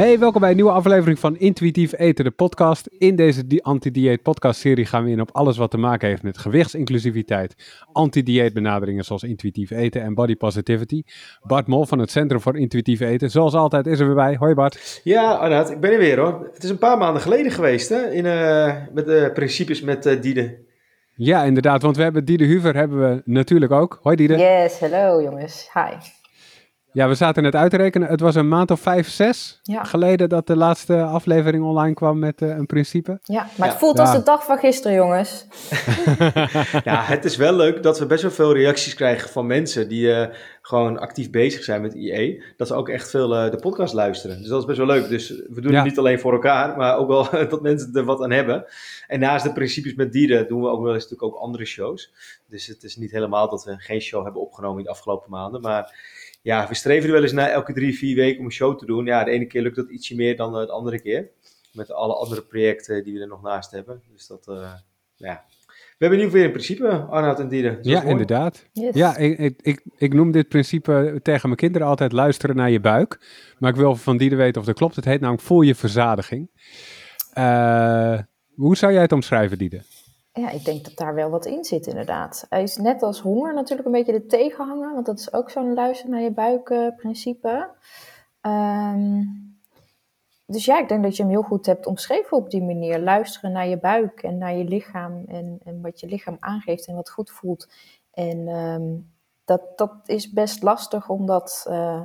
Hey, welkom bij een nieuwe aflevering van Intuïtief Eten, de podcast. In deze anti-dieet podcast serie gaan we in op alles wat te maken heeft met gewichtsinclusiviteit, anti-dieet benaderingen zoals intuïtief eten en body positivity. Bart Mol van het Centrum voor Intuïtief Eten, zoals altijd is er weer bij. Hoi Bart. Ja, Arnaud, ik ben er weer hoor. Het is een paar maanden geleden geweest hè, in, uh, met de principes met uh, Diede. Ja, inderdaad, want we hebben Diede Huver hebben we natuurlijk ook. Hoi Diede. Yes, hallo jongens. Hi. Ja, we zaten net uit te rekenen. Het was een maand of vijf, zes geleden dat de laatste aflevering online kwam met uh, een principe. Ja, maar het voelt als de dag van gisteren, jongens. ja, het is wel leuk dat we best wel veel reacties krijgen van mensen die uh, gewoon actief bezig zijn met IE. Dat ze ook echt veel uh, de podcast luisteren. Dus dat is best wel leuk. Dus we doen het niet alleen voor elkaar, maar ook wel dat mensen er wat aan hebben. En naast de principes met dieren doen we ook wel eens natuurlijk ook andere shows. Dus het is niet helemaal dat we geen show hebben opgenomen in de afgelopen maanden, maar ja, we streven er wel eens naar elke drie, vier weken om een show te doen. Ja, de ene keer lukt dat ietsje meer dan de andere keer. Met alle andere projecten die we er nog naast hebben. Dus dat, uh, ja. We hebben nu weer een principe, Arnoud en Dieren. Ja, inderdaad. Ja, ik, ik, ik, noem dit principe tegen mijn kinderen altijd luisteren naar je buik. Maar ik wil van Dieren weten of dat klopt. Het heet namelijk voel je verzadiging. Uh, hoe zou jij het omschrijven, Dieder? Ja, ik denk dat daar wel wat in zit, inderdaad. Hij is net als honger natuurlijk een beetje de tegenhanger, want dat is ook zo'n luister naar je buik principe. Um, dus ja, ik denk dat je hem heel goed hebt omschreven op die manier. Luisteren naar je buik en naar je lichaam en, en wat je lichaam aangeeft en wat goed voelt. En um, dat, dat is best lastig om dat uh,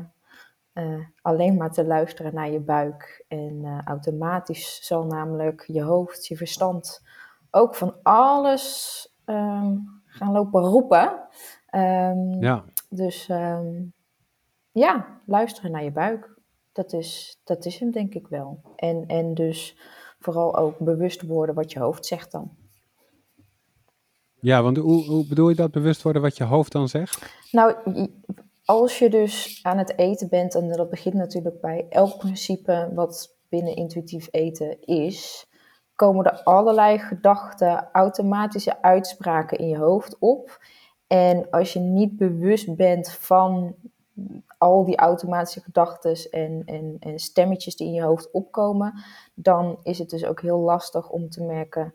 uh, alleen maar te luisteren naar je buik. En uh, automatisch zal namelijk je hoofd, je verstand ook van alles um, gaan lopen roepen. Um, ja. Dus ja, luisteren naar je buik. Dat is, dat is hem denk ik wel. En, en dus vooral ook bewust worden wat je hoofd zegt dan. Ja, want hoe, hoe bedoel je dat bewust worden wat je hoofd dan zegt? Nou, als je dus aan het eten bent, en dat begint natuurlijk bij elk principe wat binnen intuïtief eten is, komen er allerlei gedachten, automatische uitspraken in je hoofd op. En als je niet bewust bent van al die automatische gedachten en, en, en stemmetjes die in je hoofd opkomen, dan is het dus ook heel lastig om te merken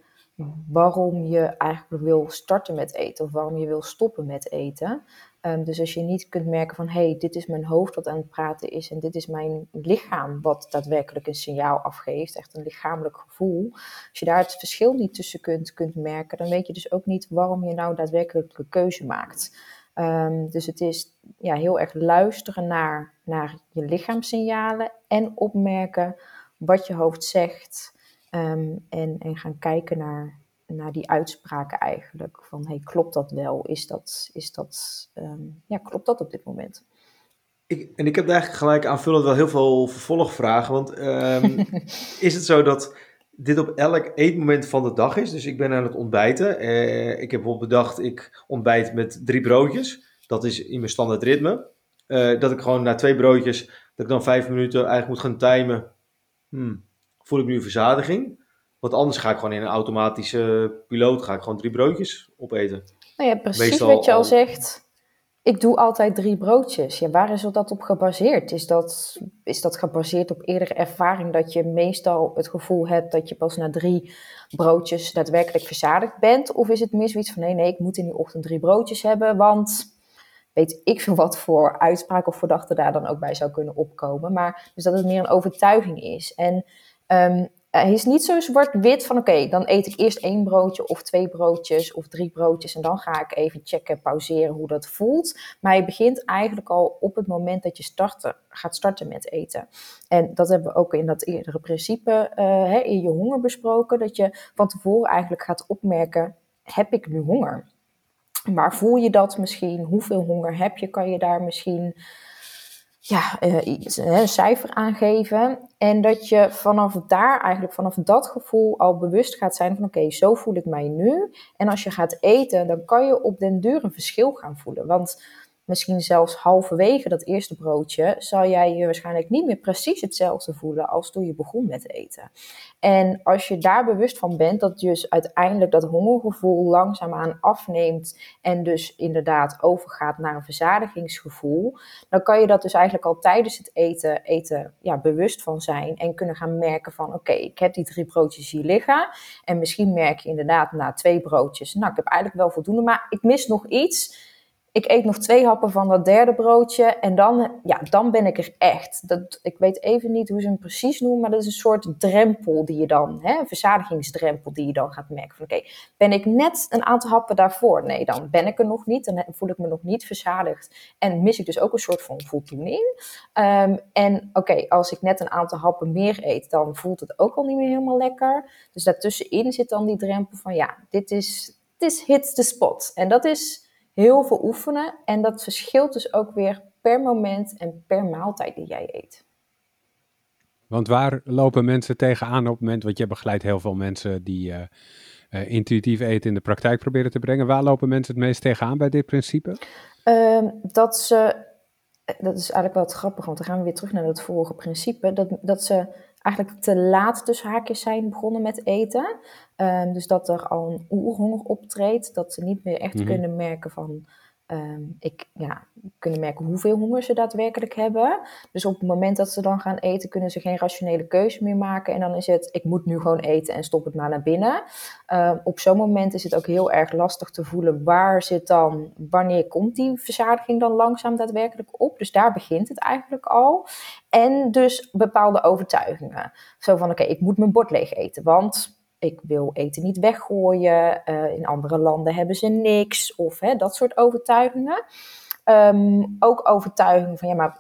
waarom je eigenlijk wil starten met eten of waarom je wil stoppen met eten. Um, dus als je niet kunt merken van hé, hey, dit is mijn hoofd wat aan het praten is en dit is mijn lichaam wat daadwerkelijk een signaal afgeeft, echt een lichamelijk gevoel. Als je daar het verschil niet tussen kunt, kunt merken, dan weet je dus ook niet waarom je nou daadwerkelijk de keuze maakt. Um, dus het is ja, heel erg luisteren naar, naar je lichaamssignalen en opmerken wat je hoofd zegt. Um, en, en gaan kijken naar naar die uitspraken eigenlijk. Van hey, klopt dat wel? Is dat, is dat, um, ja, klopt dat op dit moment? Ik, en ik heb eigenlijk gelijk aanvullend wel heel veel vervolgvragen. Want um, is het zo dat dit op elk eetmoment van de dag is? Dus ik ben aan het ontbijten. Uh, ik heb bijvoorbeeld bedacht, ik ontbijt met drie broodjes. Dat is in mijn standaard ritme. Uh, dat ik gewoon na twee broodjes, dat ik dan vijf minuten eigenlijk moet gaan timen. Hmm, voel ik nu verzadiging? Want anders ga ik gewoon in een automatische piloot ga ik gewoon drie broodjes opeten. Nou ja, precies wat je al zegt. Ik doe altijd drie broodjes. Ja, waar is dat op gebaseerd? Is dat, is dat gebaseerd op eerdere ervaring dat je meestal het gevoel hebt dat je pas na drie broodjes daadwerkelijk verzadigd bent? Of is het meer zoiets van nee, nee, ik moet in die ochtend drie broodjes hebben, want weet ik veel wat voor uitspraak of verdachte daar dan ook bij zou kunnen opkomen. Maar dus dat het meer een overtuiging is. En um, hij is niet zo zwart-wit van oké, dan eet ik eerst één broodje of twee broodjes of drie broodjes en dan ga ik even checken, pauzeren hoe dat voelt. Maar hij begint eigenlijk al op het moment dat je starten, gaat starten met eten. En dat hebben we ook in dat eerdere principe uh, in je honger besproken, dat je van tevoren eigenlijk gaat opmerken, heb ik nu honger? Waar voel je dat misschien? Hoeveel honger heb je? Kan je daar misschien ja, uh, een cijfer aangeven. En dat je vanaf daar, eigenlijk vanaf dat gevoel al bewust gaat zijn van oké, zo voel ik mij nu. En als je gaat eten, dan kan je op den duur een verschil gaan voelen. Want misschien zelfs halverwege dat eerste broodje, zal jij je waarschijnlijk niet meer precies hetzelfde voelen als toen je begon met eten. En als je daar bewust van bent, dat dus uiteindelijk dat hongergevoel langzaamaan afneemt en dus inderdaad overgaat naar een verzadigingsgevoel, dan kan je dat dus eigenlijk al tijdens het eten, eten ja, bewust van zijn en kunnen gaan merken van oké, ik heb die drie broodjes hier liggen en misschien merk je inderdaad na twee broodjes, nou ik heb eigenlijk wel voldoende, maar ik mis nog iets ik eet nog twee happen van dat derde broodje en dan, ja, dan ben ik er echt. Dat, ik weet even niet hoe ze hem precies noemen, maar dat is een soort drempel die je dan, hè, een verzadigingsdrempel die je dan gaat merken. Van oké, ben ik net een aantal happen daarvoor? Nee, dan ben ik er nog niet. Dan voel ik me nog niet verzadigd en mis ik dus ook een soort van voldoening. Um, en oké, als ik net een aantal happen meer eet, dan voelt het ook al niet meer helemaal lekker. Dus daartussenin zit dan die drempel van ja, dit is, dit is hits the spot. En dat is heel veel oefenen. En dat verschilt dus ook weer per moment en per maaltijd die jij eet. Want waar lopen mensen tegenaan op het moment, want je begeleidt heel veel mensen die uh, uh, intuïtief eten in de praktijk proberen te brengen. Waar lopen mensen het meest tegenaan bij dit principe? Um, dat ze, eh, dat is eigenlijk wel grappig, want dan gaan we weer terug naar het vorige principe, dat, dat ze eigenlijk te laat tussen haakjes zijn begonnen met eten. Um, dus dat er al een oerhonger optreedt, dat ze niet meer echt mm -hmm. kunnen merken van, um, ik, ja, kunnen merken hoeveel honger ze daadwerkelijk hebben. Dus op het moment dat ze dan gaan eten, kunnen ze geen rationele keuze meer maken. En dan is het, ik moet nu gewoon eten en stop het maar naar binnen. Um, op zo'n moment is het ook heel erg lastig te voelen, waar zit dan, wanneer komt die verzadiging dan langzaam daadwerkelijk op? Dus daar begint het eigenlijk al. En dus bepaalde overtuigingen. Zo van, oké, ik moet mijn bord leeg eten, want ik wil eten niet weggooien. Uh, in andere landen hebben ze niks. Of hè, dat soort overtuigingen. Um, ook overtuigingen van ja, maar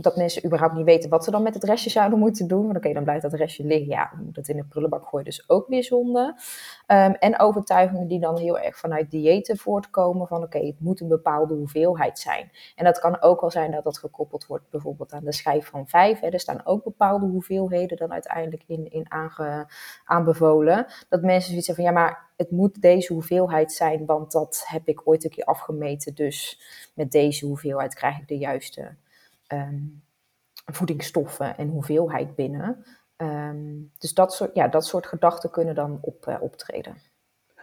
dat mensen überhaupt niet weten wat ze dan met het restje zouden moeten doen. Want oké, dan blijft dat restje liggen. Ja, moet het in de prullenbak gooien, dus ook weer zonde. Um, en overtuigingen die dan heel erg vanuit diëten voortkomen. Van oké, het moet een bepaalde hoeveelheid zijn. En dat kan ook wel zijn dat dat gekoppeld wordt bijvoorbeeld aan de schijf van vijf. Hè. Er staan ook bepaalde hoeveelheden dan uiteindelijk in, in aange, aanbevolen. Dat mensen zoiets zeggen van ja, maar het moet deze hoeveelheid zijn, want dat heb ik ooit een keer afgemeten. Dus met deze hoeveelheid krijg ik de juiste um, voedingsstoffen en hoeveelheid binnen. Um, dus dat soort, ja, dat soort gedachten kunnen dan op, uh, optreden.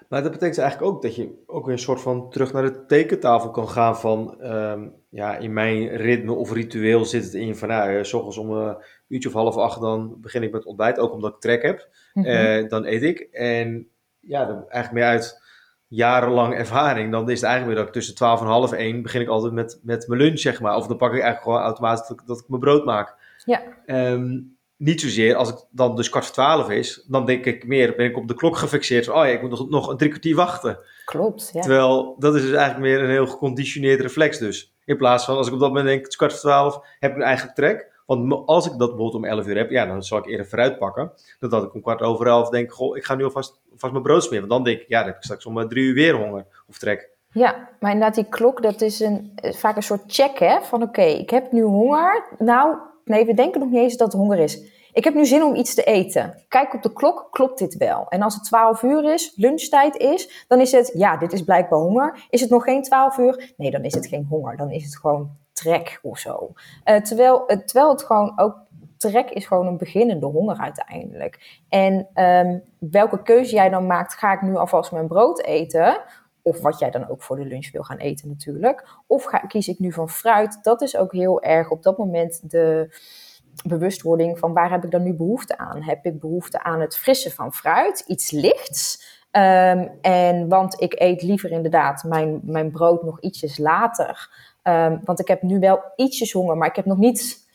Maar dat betekent eigenlijk ook dat je ook weer een soort van terug naar de tekentafel kan gaan van, um, ja, in mijn ritme of ritueel zit het in van, nou, uh, s ochtends om een uurtje of half acht, dan begin ik met ontbijt, ook omdat ik trek heb. Mm -hmm. uh, dan eet ik. En ja, dan eigenlijk meer uit jarenlang ervaring, dan is het eigenlijk weer dat ik tussen 12 en half 1 begin ik altijd met, met mijn lunch, zeg maar. Of dan pak ik eigenlijk gewoon automatisch dat, dat ik mijn brood maak. Ja. Um, niet zozeer als het dan dus kwart voor twaalf is, dan denk ik meer, ben ik op de klok gefixeerd. Van, oh ja, ik moet nog, nog een drie kwartier wachten. Klopt, ja. Terwijl, dat is dus eigenlijk meer een heel geconditioneerd reflex dus. In plaats van, als ik op dat moment denk, het is kwart voor twaalf, heb ik een eigen trek. Want als ik dat bijvoorbeeld om 11 uur heb, ja, dan zal ik eerder vooruit pakken. Dan dat ik om kwart over elf denk, goh, ik ga nu alvast, alvast mijn brood smeren. Want dan denk ik, ja, dan heb ik straks om drie uur weer honger of trek. Ja, maar inderdaad, die klok, dat is een, vaak een soort check, hè. Van oké, ik heb nu honger. Nou, nee, we denken nog niet eens dat het honger is. Ik heb nu zin om iets te eten. Kijk op de klok, klopt dit wel? En als het 12 uur is, lunchtijd is, dan is het, ja, dit is blijkbaar honger. Is het nog geen 12 uur? Nee, dan is het geen honger. Dan is het gewoon trek of zo. Uh, terwijl, uh, terwijl het gewoon ook trek is gewoon een beginnende honger uiteindelijk. En um, welke keuze jij dan maakt, ga ik nu alvast mijn brood eten? Of wat jij dan ook voor de lunch wil gaan eten natuurlijk. Of ga, kies ik nu van fruit? Dat is ook heel erg op dat moment de bewustwording van waar heb ik dan nu behoefte aan? Heb ik behoefte aan het frisse van fruit, iets lichts? Um, en want ik eet liever inderdaad mijn, mijn brood nog ietsjes later. Um, want ik heb nu wel ietsjes honger, maar ik heb nog niet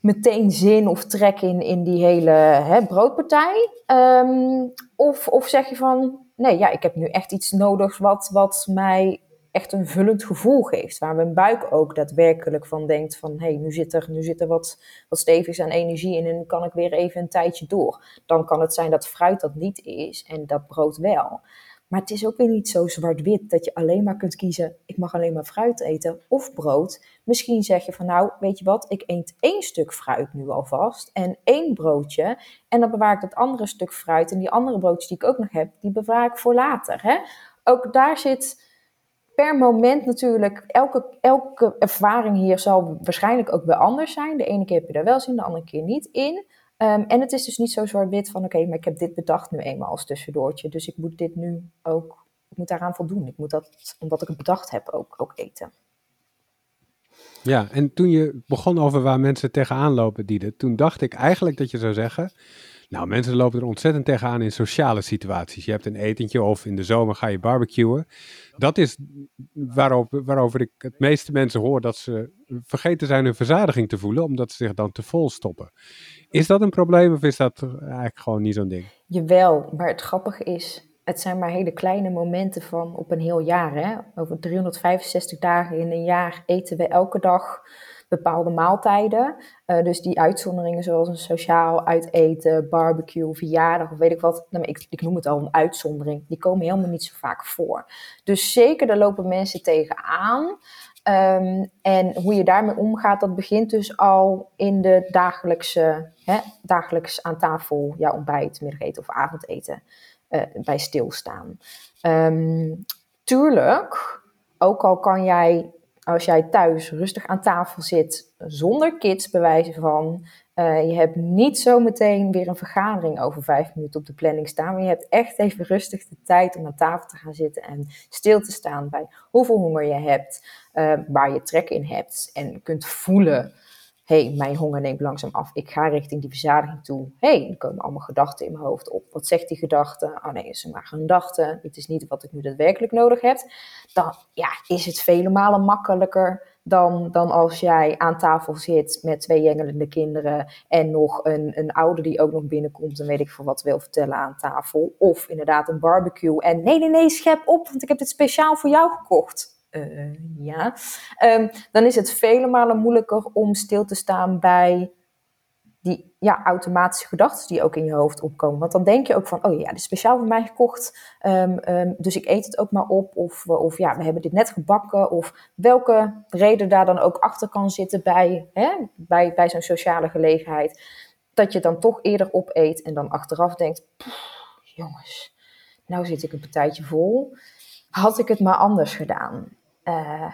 meteen zin of trek in, in die hele hè, broodpartij. Um, of, of zeg je van, nee, ja, ik heb nu echt iets nodig wat, wat mij echt een vullend gevoel geeft. Waar mijn buik ook daadwerkelijk van denkt van... hé, hey, nu zit er, nu zit er wat, wat stevigs aan energie in... en kan ik weer even een tijdje door. Dan kan het zijn dat fruit dat niet is en dat brood wel. Maar het is ook weer niet zo zwart-wit dat je alleen maar kunt kiezen... ik mag alleen maar fruit eten of brood. Misschien zeg je van nou, weet je wat... ik eet één stuk fruit nu alvast en één broodje... en dan bewaar ik dat andere stuk fruit... en die andere broodjes die ik ook nog heb, die bewaar ik voor later. Hè? Ook daar zit per moment natuurlijk, elke, elke ervaring hier zal waarschijnlijk ook weer anders zijn. De ene keer heb je daar wel zin, de andere keer niet in. Ehm, en het is dus niet zo zwart-wit van, oké, maar ik heb dit bedacht nu eenmaal als tussendoortje. Dus ik moet dit nu ook, ik moet daaraan voldoen. Ik moet dat, omdat ik het bedacht heb, ook, ook eten. Ja, en toen je begon over waar mensen tegenaan lopen, Diede, toen dacht ik eigenlijk dat je zou zeggen, nou, mensen lopen er ontzettend tegenaan in sociale situaties. Je hebt een etentje of in de zomer ga je barbecuen. Dat is waarop, waarover ik het meeste mensen hoor dat ze vergeten zijn hun verzadiging te voelen, omdat ze zich dan te vol stoppen. Is dat een probleem of is dat eigenlijk gewoon niet zo'n ding? Jawel, maar het grappige is, het zijn maar hele kleine momenten van op een heel jaar. Hè? Over 365 dagen in een jaar eten we elke dag bepaalde maaltijden. Uh, dus die uitzonderingen zoals een sociaal uiteten, barbecue, verjaardag of weet ik wat. Nou, ik, ik noem het al een uitzondering. Die komen helemaal niet zo vaak voor. Dus zeker, daar lopen mensen tegenaan. Um, en hoe je daarmee omgaat, dat begint dus al in de dagelijkse, hè, dagelijks aan tafel, ja, ontbijt, middageten of avondeten, uh, bij stilstaan. Um, tuurlijk, ook al kan jij als jij thuis rustig aan tafel zit zonder kids bewijzen van. Uh, je hebt niet zo meteen weer een vergadering over vijf minuten op de planning staan. Maar je hebt echt even rustig de tijd om aan tafel te gaan zitten en stil te staan bij hoeveel honger je hebt, uh, waar je trek in hebt. En kunt voelen hey, mijn honger neemt langzaam af. Ik ga richting die verzadiging toe. hey, er komen allemaal gedachten in mijn hoofd op. Wat zegt die gedachte? Oh nee, is maar een gedachte. Het is niet wat ik nu daadwerkelijk nodig heb. Dan ja, is het vele malen makkelijker dan, dan als jij aan tafel zit met twee jengelende kinderen en nog een, een ouder die ook nog binnenkomt en weet ik veel wat wil vertellen aan tafel. Of inderdaad een barbecue en nee, nee, nee, schep op, want ik heb dit speciaal voor jou gekocht. Uh, ja, um, dan is het vele malen moeilijker om stil te staan bij die ja, automatische gedachten die ook in je hoofd opkomen. Want dan denk je ook van, oh ja, dit is speciaal voor mij gekocht, um, um, dus ik eet het ook maar op. Of, of ja, we hebben dit net gebakken. Of welke reden daar dan ook achter kan zitten bij, hè, bij, bij zo'n sociale gelegenheid. Dat je dan toch eerder opeet en dan achteraf denkt, jongens, nou zit ik een partijtje vol. Had ik het maar anders gedaan? Uh,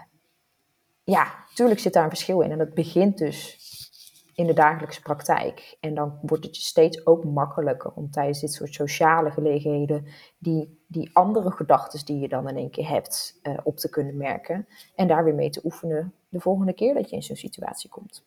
ja, tuurlijk zit daar een verschil in. En dat begint dus in de dagelijkse praktijk. En dan wordt het je steeds ook makkelijker om tijdens dit soort sociale gelegenheden die, die andere gedachten die je dan in één keer hebt uh, op te kunnen merken. En daar weer mee te oefenen de volgende keer dat je in zo'n situatie komt.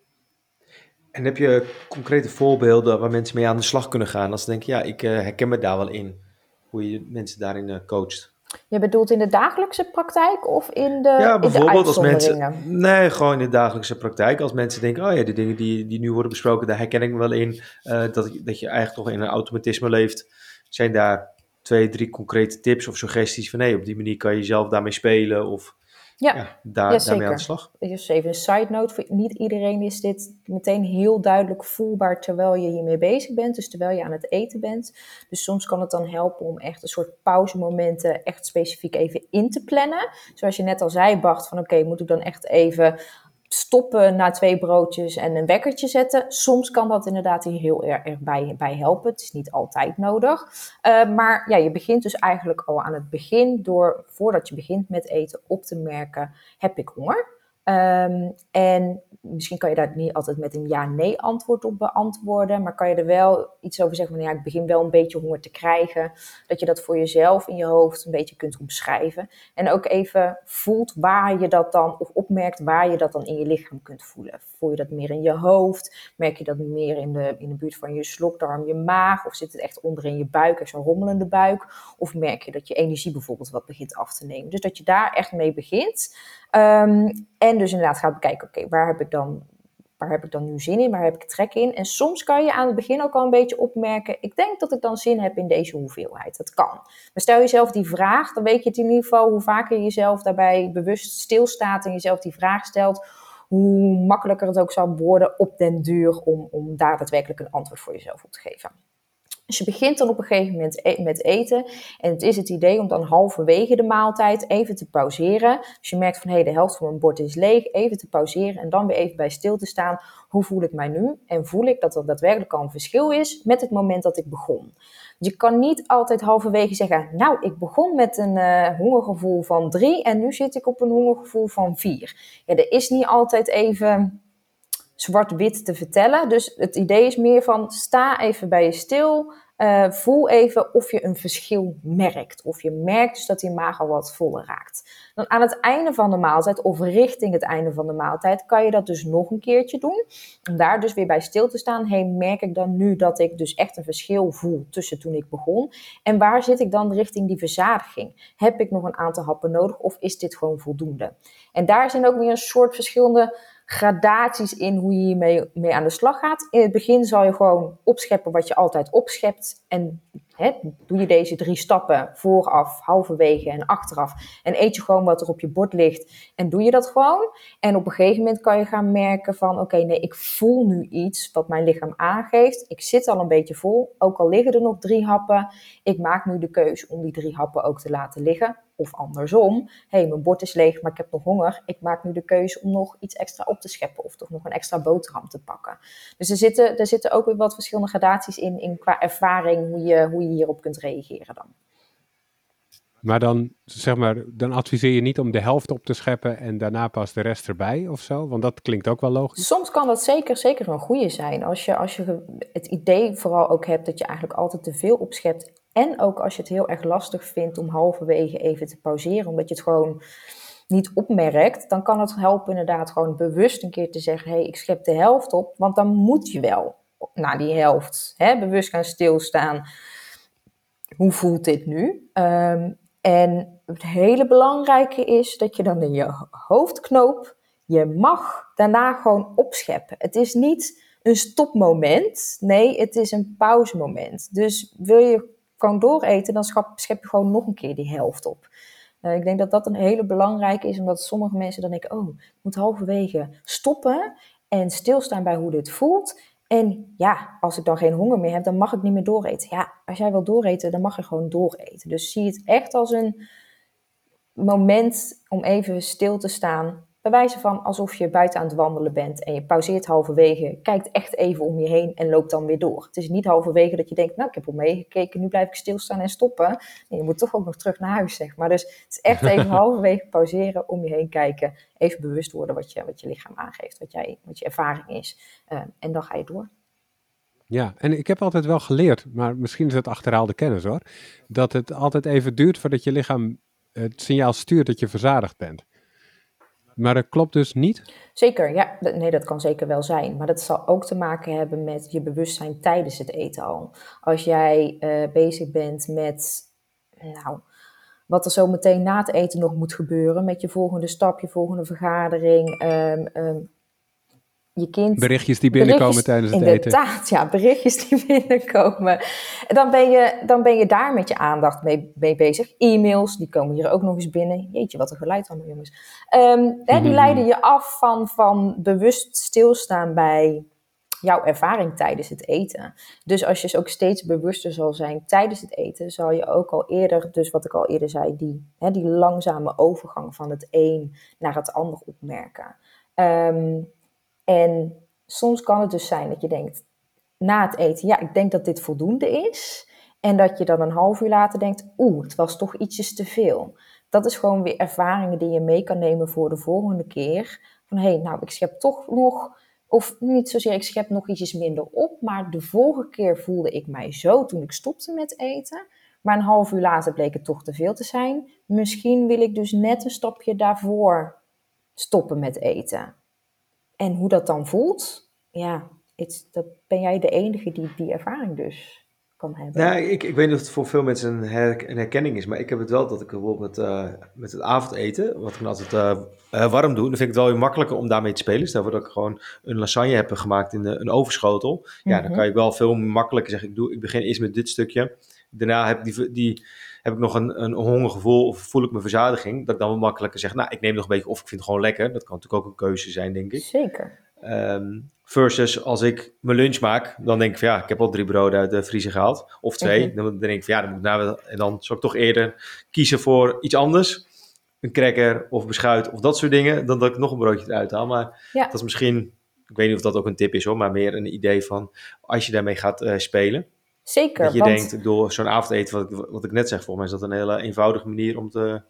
En heb je concrete voorbeelden waar mensen mee aan de slag kunnen gaan? Als ze denken, ja, ik uh, herken me daar wel in. Hoe je mensen daarin coacht. Je bedoelt in de dagelijkse praktijk of in de Ja, bijvoorbeeld als mensen... Nee, gewoon in de dagelijkse praktijk. Als mensen denken, oh ja, de dingen die, die nu worden besproken, daar herken ik me wel in. Uh, dat, dat je eigenlijk toch in een automatisme leeft. Zijn daar twee, drie concrete tips of suggesties van... nee, op die manier kan je zelf daarmee spelen of... Ja, ja, daar, ja daarmee aan de slag. Dus even een side note. Voor niet iedereen is dit meteen heel duidelijk voelbaar terwijl je hiermee bezig bent. Dus terwijl je aan het eten bent. Dus soms kan het dan helpen om echt een soort pauzemomenten echt specifiek even in te plannen. Zoals je net al zei, Bart, van oké, moet ik dan echt even stoppen na twee broodjes en een wekkertje zetten. Soms kan dat inderdaad hier heel erg bij, bij helpen. Het is niet altijd nodig. Uh, maar ja, je begint dus eigenlijk al aan het begin door, voordat je begint met eten, op te merken, heb ik honger? Um, en misschien kan je daar niet altijd met een ja-nee antwoord op beantwoorden, maar kan je er wel iets over zeggen van ja, ik begin wel een beetje honger te krijgen. Dat je dat voor jezelf in je hoofd een beetje kunt omschrijven. En ook even voelt waar je dat dan, of opmerkt waar je dat dan in je lichaam kunt voelen. Voel je dat meer in je hoofd? Merk je dat meer in de, in de buurt van je slokdarm, je maag? Of zit het echt onder in je buik, zo'n rommelende buik? Of merk je dat je energie bijvoorbeeld wat begint af te nemen? Dus dat je daar echt mee begint. Um, en dus inderdaad gaat bekijken, oké, waar heb ik dan waar heb ik dan nu zin in, waar heb ik trek in? En soms kan je aan het begin ook al een beetje opmerken, ik denk dat ik dan zin heb in deze hoeveelheid. Dat kan. Maar stel jezelf die vraag, dan weet je het in ieder geval hoe vaker je jezelf daarbij bewust stilstaat en jezelf die vraag stelt, hoe makkelijker het ook zal worden op den duur om, om daar daadwerkelijk een antwoord voor jezelf op te geven. Dus je begint dan op een gegeven moment e-, met eten. En het is het idee om dan halverwege de maaltijd even te pauzeren. Als je merkt van hé, hey, de helft van mijn bord is leeg, even te pauzeren en dan weer even bij stil te staan. Hoe voel ik mij nu? En voel ik dat er daadwerkelijk al een verschil is met het moment dat ik begon. Je kan niet altijd halverwege zeggen, nou, ik begon met een uh, hongergevoel van drie en nu zit ik op een hongergevoel van vier. Ja, er is niet altijd even zwart-wit te vertellen. Dus het idee is meer van sta even bij je stil. Uh, voel even of je een verschil merkt. Of je merkt dus dat die maag al wat voller raakt. Dan aan het einde van de maaltijd of richting het einde van de maaltijd kan je dat dus nog een keertje doen. Om daar dus weer bij stil te staan. Hey, merk ik dan nu dat ik dus echt een verschil voel tussen toen ik begon? En waar zit ik dan richting die verzadiging? Heb ik nog een aantal happen nodig of is dit gewoon voldoende? En daar zijn ook weer een soort verschillende gradaties in hoe je hiermee mee aan de slag gaat. In het begin zal je gewoon opscheppen wat je altijd opschept. En doe je deze drie stappen vooraf, halverwege en achteraf. En eet je gewoon wat er op je bord ligt. En doe je dat gewoon. En op een gegeven moment kan je gaan merken van... oké, nee, ik voel nu iets wat mijn lichaam aangeeft. Ik zit al een beetje vol. Ook al liggen er nog drie happen. Ik maak nu de keuze om die drie happen ook te laten liggen. Of andersom, hé, hey, mijn bord is leeg, maar ik heb nog honger. Ik maak nu de keuze om nog iets extra op te scheppen of toch nog een extra boterham te pakken. Dus er zitten, er zitten ook weer wat verschillende gradaties in, in qua ervaring hoe je hierop kunt reageren dan. Maar dan, zeg maar, dan adviseer je niet om de helft op te scheppen en daarna pas de rest erbij of zo? Want dat klinkt ook wel logisch. Soms kan dat zeker, zeker een goede zijn. Als je, als je het idee vooral ook hebt dat je eigenlijk altijd te veel opschept en ook als je het heel erg lastig vindt om halverwege even te pauzeren, omdat je het gewoon niet opmerkt, dan kan het helpen inderdaad gewoon bewust een keer te zeggen: hé, hey, ik schep de helft op, want dan moet je wel naar die helft hè, bewust gaan stilstaan. Hoe voelt dit nu? Um, en het hele belangrijke is dat je dan in je hoofdknoop, je mag daarna gewoon opscheppen. Het is niet een stopmoment, nee, het is een pauzemoment. Dus wil je gewoon dooreten, dan schep je gewoon nog een keer die helft op. Uh, ik denk dat dat een hele belangrijke is, omdat sommige mensen dan denken: oh, ik moet halverwege stoppen en stilstaan bij hoe dit voelt. En ja, als ik dan geen honger meer heb, dan mag ik niet meer dooreten. Ja, als jij wil dooreten, dan mag je gewoon dooreten. Dus zie het echt als een moment om even stil te staan bij wijze van alsof je buiten aan het wandelen bent en je pauzeert halverwege, kijkt echt even om je heen en loopt dan weer door. Het is niet halverwege dat je denkt, nou ik heb al meegekeken, nu blijf ik stilstaan en stoppen. Nee, je moet toch ook nog terug naar huis, zeg maar. Dus het is echt even halverwege pauzeren, om je heen kijken, even bewust worden wat je, wat je lichaam aangeeft, wat, jij, wat je ervaring is. Uh, en dan ga je door. Ja, en ik heb altijd wel geleerd, maar misschien is het achterhaalde kennis hoor, dat het altijd even duurt voordat je lichaam het signaal stuurt dat je verzadigd bent. Maar dat klopt dus niet? Zeker, ja. Nee, dat kan zeker wel zijn. Maar dat zal ook te maken hebben met je bewustzijn tijdens het eten al. Als jij uh, bezig bent met, nou, wat er zo meteen na het eten nog moet gebeuren, met je volgende stap, je volgende vergadering, um, um, je kind. Berichtjes die binnenkomen tijdens het eten. Inderdaad, ja, berichtjes die binnenkomen. Dan ben je, dan ben je daar met je aandacht mee, mee bezig. E-mails, die komen hier ook nog eens binnen. Jeetje, wat een geluid allemaal, jongens. Um, hè, die mhm. leiden je af van, van bewust stilstaan bij jouw ervaring tijdens het eten. Dus als je ook steeds bewuster zal zijn tijdens het eten, zal je ook al eerder, dus wat ik al eerder zei, die, hè, die langzame overgang van het een naar het ander opmerken. Um, en soms kan het dus zijn dat je denkt, na het eten, ja, ik denk dat dit voldoende is. En dat je dan een half uur later denkt, oeh, het was toch ietsjes te veel. Dat is gewoon weer ervaringen die je mee kan nemen voor de volgende keer. Van hé, hey, nou, ik schep toch nog, of niet zozeer, ik schep nog ietsjes minder op. Maar de vorige keer voelde ik mij zo toen ik stopte met eten. Maar een half uur later bleek het toch te veel te zijn. Misschien wil ik dus net een stapje daarvoor stoppen met eten. En hoe dat dan voelt, ja, dat ben jij de enige die die ervaring dus kan hebben. Ja, ik, ik weet niet of het voor veel mensen een, een herkenning is, maar ik heb het wel dat ik bijvoorbeeld met, uh, met het avondeten, wat ik dan altijd uh, warm doe, dan vind ik het wel weer makkelijker om daarmee te spelen. Stel voor dat ik gewoon een lasagne heb gemaakt in de, een overschotel. Ja, dan mhm. kan je wel veel makkelijker zeggen, ik, doe, ik begin eerst met dit stukje. Daarna heb ik die, die heb ik nog een, een hongergevoel of voel ik mijn verzadiging, dat ik dan wel makkelijker zeg, nou, ik neem nog een beetje of ik vind het gewoon lekker. Dat kan natuurlijk ook een keuze zijn, denk ik. Zeker. Ehm, versus als ik mijn lunch maak, dan denk ik van ja, ik heb al drie broden uit de vriezer gehaald. Of twee. Mhm. Dan denk ik van ja, dan moet ik nou, en dan zou ik toch eerder kiezen voor iets anders. Een cracker of beschuit of dat soort dingen. Dan dat ik nog een broodje eruit haal. Maar Ja. dat is misschien, ik weet niet of dat ook een tip is hoor. Maar meer een idee van als je daarmee gaat eh, spelen. Zeker, Dat je want denkt door zo'n avondeten, wat ik, wat ik net zeg, volgens mij is dat een hele eenvoudige manier om te,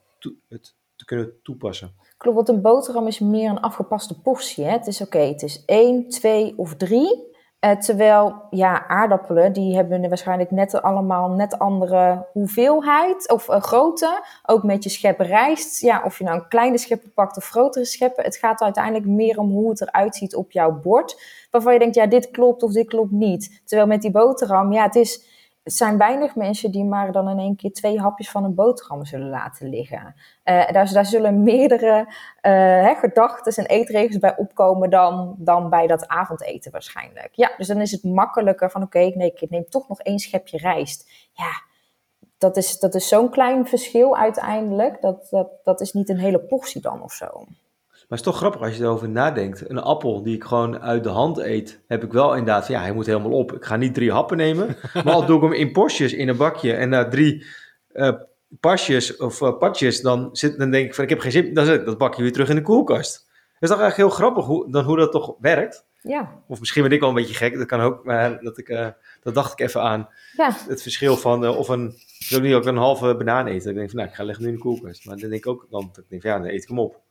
het te kunnen toepassen. klopt, want een boterham is meer een afgepaste portie. Hè? Het is oké, het is één, twee of drie. Eh, terwijl, ja, aardappelen, die hebben waarschijnlijk net allemaal net andere hoeveelheid of eh, grootte. Ook met je schep rijst. Ja, of je nou een kleine scheppen pakt of grotere scheppen. Het gaat uiteindelijk meer om hoe het eruit ziet op jouw bord. Waarvan je denkt, ja, dit klopt of dit klopt niet. Terwijl met die boterham, ja, het is... Het zijn weinig mensen die maar dan in één keer twee hapjes van een boterham zullen laten liggen. Eh, daar, zullen meerdere eh gedachten en eetregels bij opkomen dan, dan bij dat avondeten waarschijnlijk. Ja, dus dan is het makkelijker van oké, nee, ik neem toch nog één schepje rijst. Ja, dat is, dat is zo'n klein verschil uiteindelijk. Dat, dat, dat is niet een hele portie dan of zo. Maar het is toch grappig als je erover nadenkt. Een appel die ik gewoon uit de hand eet, heb ik wel inderdaad van ja, hij moet helemaal op. Ik ga niet drie happen nemen, maar al doe ik hem in porties in een bakje en na drie eh, pasjes of eh, patjes, dan, zit, dan denk ik van ik heb geen zin, dan zet ik dat bakje weer terug in de koelkast. Het is toch eigenlijk heel grappig hoe, dan hoe dat toch werkt. Ja, Of misschien ben ik wel een beetje gek, dat kan ook, maar dat, ik, eh, dat dacht ik even aan. ja, Het verschil van of een, ik wil niet ook een halve banaan eten. Ik denk van nou, ik ga leggen nu in de koelkast. Maar dan denk ik ook, dan, dat ik denk van ja, dan eet ik hem op.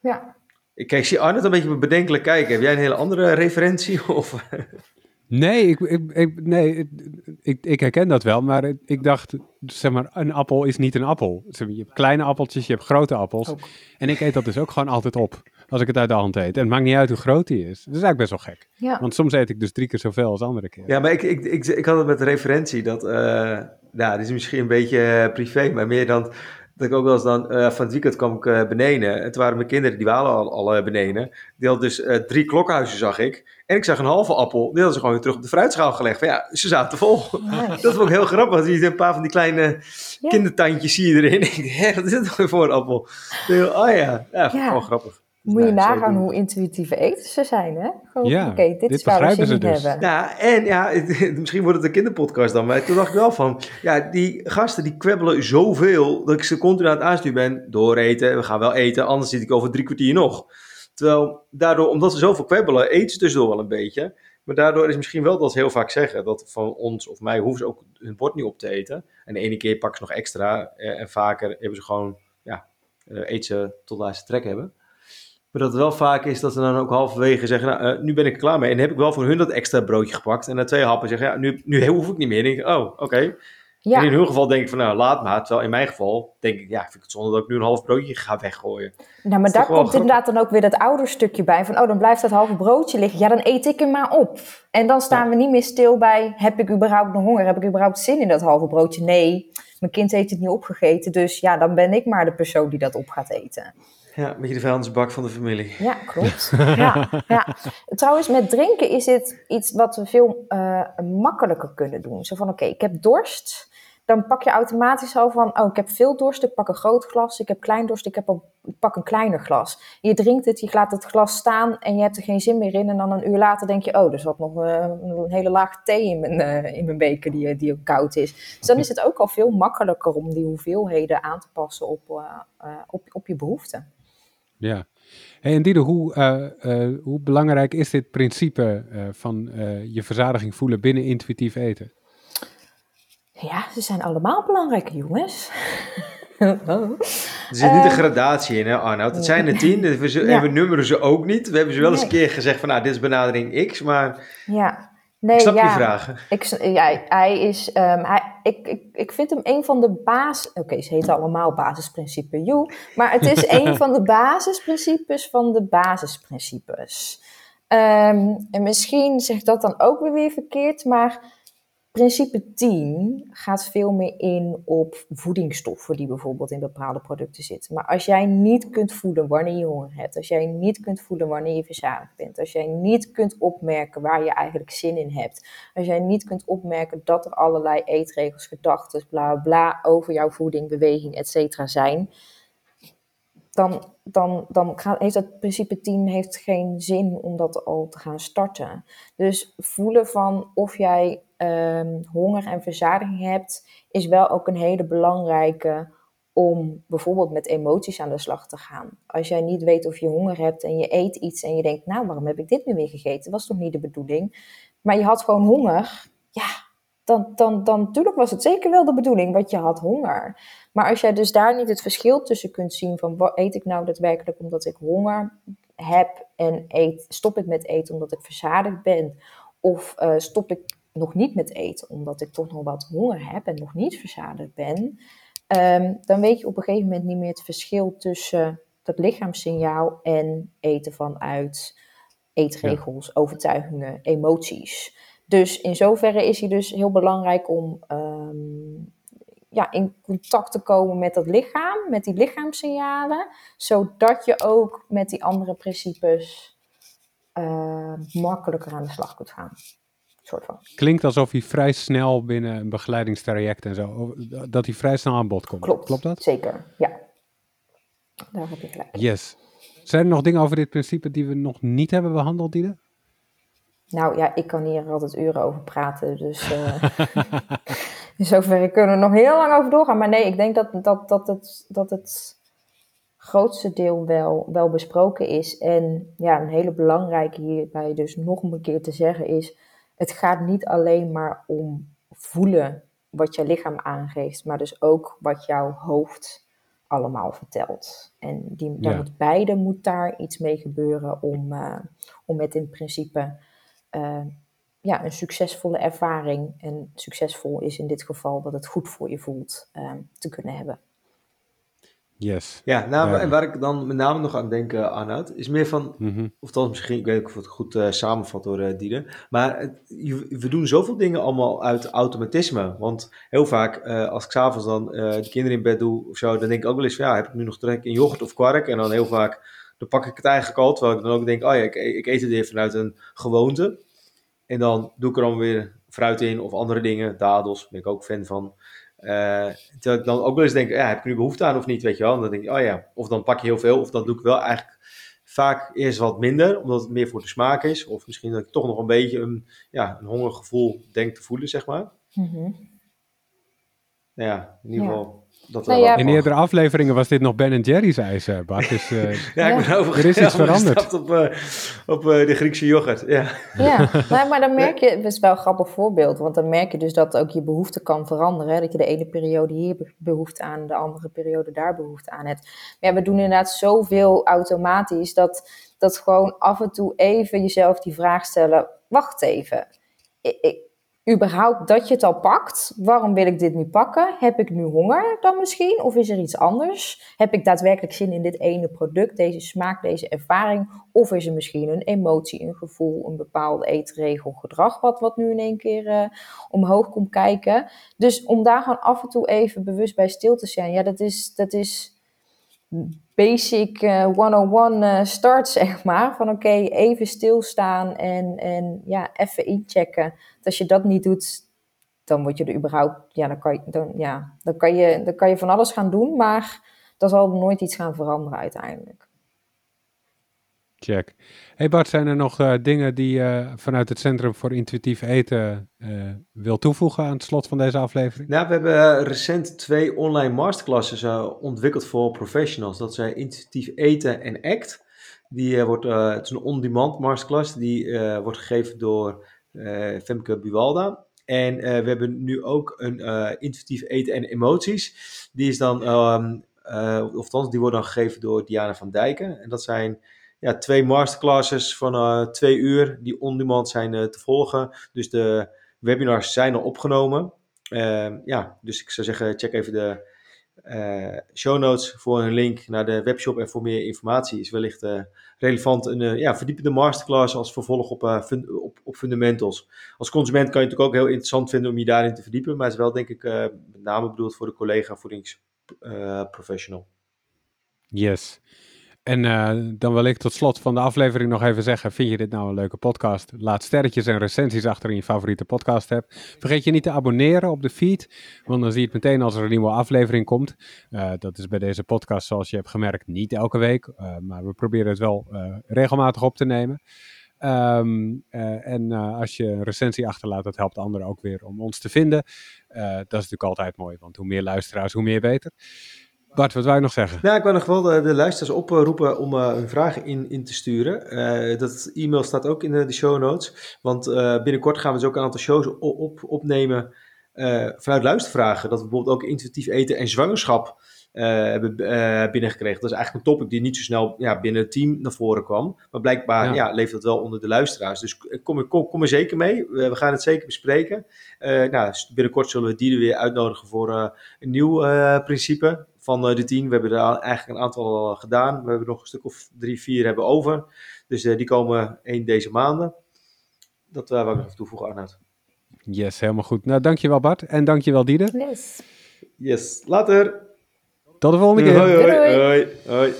ja. Ik, kijk, ik zie Arnold een beetje bedenkelijk kijken. Heb jij een hele andere referentie? Of, Nee, ik, ik, ik- nee ik, ik, herken dat wel, maar ik, dacht, zeg maar, een appel is niet een appel. Je hebt kleine appeltjes, je hebt grote appels. Ook. En ik eet dat dus ook gewoon altijd op, als ik het uit de hand eet. En het maakt niet uit hoe groot die is. Dat is eigenlijk best wel gek. ja. Want soms eet ik dus drie keer zoveel als andere keer. ja, maar ik, ik, ik, ik had het met de referentie dat, eh nou, dit is misschien een beetje eh, privé, maar meer dan dat ik ook wel eens dan, eh, van het weekend kwam ik eh, beneden. En toen waren mijn kinderen, die waren al, al eh, beneden. Die hadden dus drie klokhuizen, zag ik. En ik zag een halve appel, die hadden ze gewoon weer terug op de fruitschaal gelegd. Van ja, ze zaten vol. Dat vond ik heel grappig. want Je ziet een paar van die kleine Ja. kindertandjes zie je erin. Ik denk, hè, wat is dit nou weer voor een appel? Denk, oh ja, ja, Ja. gewoon grappig. Dus Moet je nou, nagaan hoe intuïtieve eters ze zijn, hè? Gewoon, Ja, oké, dit, dit is waar we ze dus. hebben. Ja, en ja, het- misschien wordt het een kinderpodcast dan, maar toen dacht ik wel van, ja, die gasten die kwebbelen zoveel dat ik ze continu aan het aansturen ben. Dooreten, we gaan wel eten, anders zit ik over drie kwartier nog. Terwijl daardoor, omdat ze zoveel kwebbelen, eten ze tussendoor wel een beetje. Maar daardoor is misschien wel dat ze heel vaak zeggen dat van ons of mij hoeven ze ook hun bord niet op te eten. En de ene keer pakken ze nog extra eh, en vaker hebben ze gewoon, ja, eh, eten ze tot ze trek hebben. Maar dat het wel vaak is dat ze dan ook halverwege zeggen, nou, eh, nu ben ik er klaar mee. En heb ik wel voor hun dat extra broodje gepakt. En na twee happen zeggen, ja, nu, nu hoef ik niet meer. Dan denk ik, oh, oké. Ja, En in hun geval denk ik van, nou, laat maar. Terwijl in mijn geval denk ik, ja, vind ik het zonde dat ik nu een half broodje ga weggooien. nou, maar daar komt grappig. inderdaad dan ook weer dat ouderstukje bij. Van, oh, dan blijft dat halve broodje liggen. Ja, dan eet ik hem maar op. En dan staan Ja. we niet meer stil bij, heb ik überhaupt nog honger? Heb ik überhaupt zin in dat halve broodje? Nee, mijn kind heeft het niet opgegeten. Dus ja, dan ben ik maar de persoon die dat op gaat eten. Ja, een beetje de vuilnisbak van de familie. Ja, klopt. ja, ja. Trouwens, met drinken is dit iets wat we veel eh, makkelijker kunnen doen. Zo van, oké, ik heb dorst. Dan pak je automatisch al van, oh, ik heb veel dorst, ik pak een groot glas. Ik heb klein dorst, ik, heb een, ik pak een kleiner glas. Je drinkt het, je laat het glas staan en je hebt er geen zin meer in. En dan een uur later denk je, oh, er zat nog eh, een hele laag thee in mijn, eh, in mijn beker die, die ook koud is. Dus dan is het ook al veel makkelijker om die hoeveelheden aan te passen op, op, op je behoeften. Ja. Hey, en Dido, hoe, eh, eh, hoe belangrijk is dit principe eh, van eh, je verzadiging voelen binnen intuïtief eten? Ja, ze zijn allemaal belangrijke jongens. Er zit niet een gradatie in, hè, Arnoud? Het zijn er tien, dus we, Ja. en we nummeren ze ook niet. We hebben ze wel eens een keer gezegd van, nou, dit is benadering X, maar ja. Nee, ik snap ja. je vragen. Ik, ja, hij is, ehm, hij, ik, ik, ik vind hem een van de basis... Oké, ze heten allemaal basisprincipe, joe. Maar het is een van de basisprincipes van de basisprincipes. Ehm, en misschien zegt dat dan ook weer weer verkeerd, maar principe 10 gaat veel meer in op voedingsstoffen die bijvoorbeeld in bepaalde producten zitten. Maar als jij niet kunt voelen wanneer je honger hebt, als jij niet kunt voelen wanneer je verzadigd bent, als jij niet kunt opmerken waar je eigenlijk zin in hebt, als jij niet kunt opmerken dat er allerlei eetregels, gedachten, bla bla over jouw voeding, beweging, etc. zijn, dan, dan, dan heeft dat principe 10 heeft geen zin om dat al te gaan starten. Dus voelen van of jij um, honger en verzadiging hebt, is wel ook een hele belangrijke om bijvoorbeeld met emoties aan de slag te gaan. Als jij niet weet of je honger hebt en je eet iets en je denkt, nou, waarom heb ik dit nu weer gegeten? Dat was toch niet de bedoeling? Maar je had gewoon honger. Ja, dan, dan, dan natuurlijk was het zeker wel de bedoeling, want je had honger. Maar als jij dus daar niet het verschil tussen kunt zien van wat eet ik nou daadwerkelijk omdat ik honger heb en eet, stop ik met eten omdat ik verzadigd ben, of uh, stop ik nog niet met eten omdat ik toch nog wat honger heb en nog niet verzadigd ben, um, dan weet je op een gegeven moment niet meer het verschil tussen dat lichaamssignaal en eten vanuit eetregels, overtuigingen, emoties. Dus in zoverre is hij dus heel belangrijk om um, ja, in contact te komen met dat lichaam, met die lichaamssignalen, zodat je ook met die andere principes uh, makkelijker aan de slag kunt gaan. Soort van. Klinkt alsof hij vrij snel binnen een begeleidingstraject en zo, dat hij vrij snel aan bod komt. Klopt, Klopt dat? Zeker, ja. Daar heb je gelijk. Yes. Zijn er nog dingen over dit principe die we nog niet hebben behandeld, Diede? Nou ja, ik kan hier altijd uren over praten, dus uh, in zoverre kunnen we nog heel lang over doorgaan. Maar nee, ik denk dat, dat, dat, het, dat het grootste deel wel, wel besproken is. En ja, een hele belangrijke hierbij dus nog een keer te zeggen is, het gaat niet alleen maar om voelen wat je lichaam aangeeft, maar dus ook wat jouw hoofd allemaal vertelt. En die, dan moet beide moet daar iets mee gebeuren om, uh, om met in principe uh, ja, een succesvolle ervaring, en succesvol is in dit geval dat het goed voor je voelt, uh, te kunnen hebben. Yes. Ja, nou, en waar ik dan met name nog aan denk, uh, Arnoud, is meer van, mm -hmm. of dat misschien, ik weet niet of het goed uh, samenvat door uh, Diede, maar het, we doen zoveel dingen allemaal uit automatisme. Want heel vaak, als ik s'avonds dan de kinderen in bed doe of zo, dan denk ik ook wel eens van, ja, heb ik nu nog trek in yoghurt of kwark? En dan heel vaak, dan pak ik het eigenlijk al, terwijl ik dan ook denk, oh ja, ik, ik eet het weer vanuit een gewoonte. En dan doe ik er dan weer fruit in of andere dingen, dadels, ben ik ook fan van. Uh, terwijl ik dan ook wel eens denk, ja, heb ik nu behoefte aan of niet, weet je wel. En dan denk ik, oh ja, of dan pak je heel veel, of dan doe ik wel eigenlijk vaak eerst wat minder, omdat het meer voor de smaak is. Of misschien dat ik toch nog een beetje een, ja, een hongergevoel denk te voelen, zeg maar. Mm -hmm. Ja, in ieder geval... Ja. Dat nou ja, in eerdere afleveringen was dit nog Ben Jerry's ijs, Bart. Dus, uh, ja, ik ben over, er is iets veranderd. op, uh, op de Griekse yoghurt. Ja, ja nou, maar dan merk je, het is wel een grappig voorbeeld, want dan merk je dus dat ook je behoefte kan veranderen. Hè? Dat je de ene periode hier behoefte aan, de andere periode daar behoefte aan hebt. Maar ja, we doen inderdaad zoveel automatisch dat, dat gewoon af en toe even jezelf die vraag stellen: wacht even. Ik, ik, überhaupt dat je het al pakt. Waarom wil ik dit nu pakken? Heb ik nu honger dan misschien? Of is er iets anders? Heb ik daadwerkelijk zin in dit ene product, deze smaak, deze ervaring? Of is er misschien een emotie, een gevoel, een bepaalde eetregel, gedrag wat, wat nu in één keer uh, omhoog komt kijken? Dus om daar gewoon af en toe even bewust bij stil te zijn, ja, dat is, dat is basic uh, 101 uh, start, zeg maar. Van oké, even stilstaan en, en ja, even inchecken. als je dat niet doet, dan word je er überhaupt, ja, dan kan je, dan, ja, dan kan je, dan kan je van alles gaan doen, maar dan zal nooit iets gaan veranderen uiteindelijk. Check. Hey Bart, zijn er nog uh, dingen die je vanuit het Centrum voor Intuïtief Eten uh, wil toevoegen aan het slot van deze aflevering? Nou, we hebben recent twee online masterclasses ontwikkeld voor professionals. Dat zijn Intuïtief Eten en ACT. Die wordt, het is een on-demand masterclass. Die wordt gegeven door Femke Buwalda. En we hebben nu ook een Intuïtief Eten en Emoties. Die is dan, um, of althans, die wordt dan gegeven door Diana van Dijken. En dat zijn ja, twee masterclasses van uh, twee uur die on-demand zijn uh, te volgen. Dus de webinars zijn al opgenomen. Uh, ja, dus ik zou zeggen, check even de show notes voor een link naar de webshop en voor meer informatie. Is wellicht relevant een ja, verdiepende masterclass als vervolg op, fund op, op fundamentals. Als consument kan je het ook heel interessant vinden om je daarin te verdiepen, maar het is wel denk ik met name bedoeld voor de collega voedingsprofessional. yes. En uh, dan wil ik tot slot van de aflevering nog even zeggen: vind je dit nou een leuke podcast? Laat sterretjes en recensies achter in je favoriete podcast app. Vergeet je niet te abonneren op de feed, want dan zie je het meteen als er een nieuwe aflevering komt. Uh, dat is bij deze podcast, zoals je hebt gemerkt, niet elke week, uh, maar we proberen het wel regelmatig op te nemen. Um, en als je een recensie achterlaat, dat helpt anderen ook weer om ons te vinden. dat is natuurlijk altijd mooi, want hoe meer luisteraars, hoe meer beter. Bart, wat wou je nog zeggen? Ja, ik wil nog wel de, de luisteraars oproepen om uh, hun vragen in, in te sturen. Uh, dat e-mail staat ook in de, de show notes. Want uh, binnenkort gaan we dus ook een aantal shows op, op opnemen vanuit luistervragen. Dat we bijvoorbeeld ook intuïtief eten en zwangerschap hebben binnengekregen. Dat is eigenlijk een topic die niet zo snel ja, binnen het team naar voren kwam. Maar blijkbaar ja. ja leeft dat wel onder de luisteraars. Dus kom, kom, kom er zeker mee. We, we gaan het zeker bespreken. nou, binnenkort zullen we die er weer uitnodigen voor een nieuw principe van eh, de tien. We hebben er eigenlijk een aantal gedaan. We hebben nog een stuk of drie, vier hebben over. Dus eh, die komen één deze maanden. Dat uh, wou ik nog toevoegen, Arnoud. Yes, helemaal goed. Nou, dankjewel Bart. En dankjewel Dieder. Yes. Yes, later. Tot de volgende keer. hoi. hoi. hoi. hoi.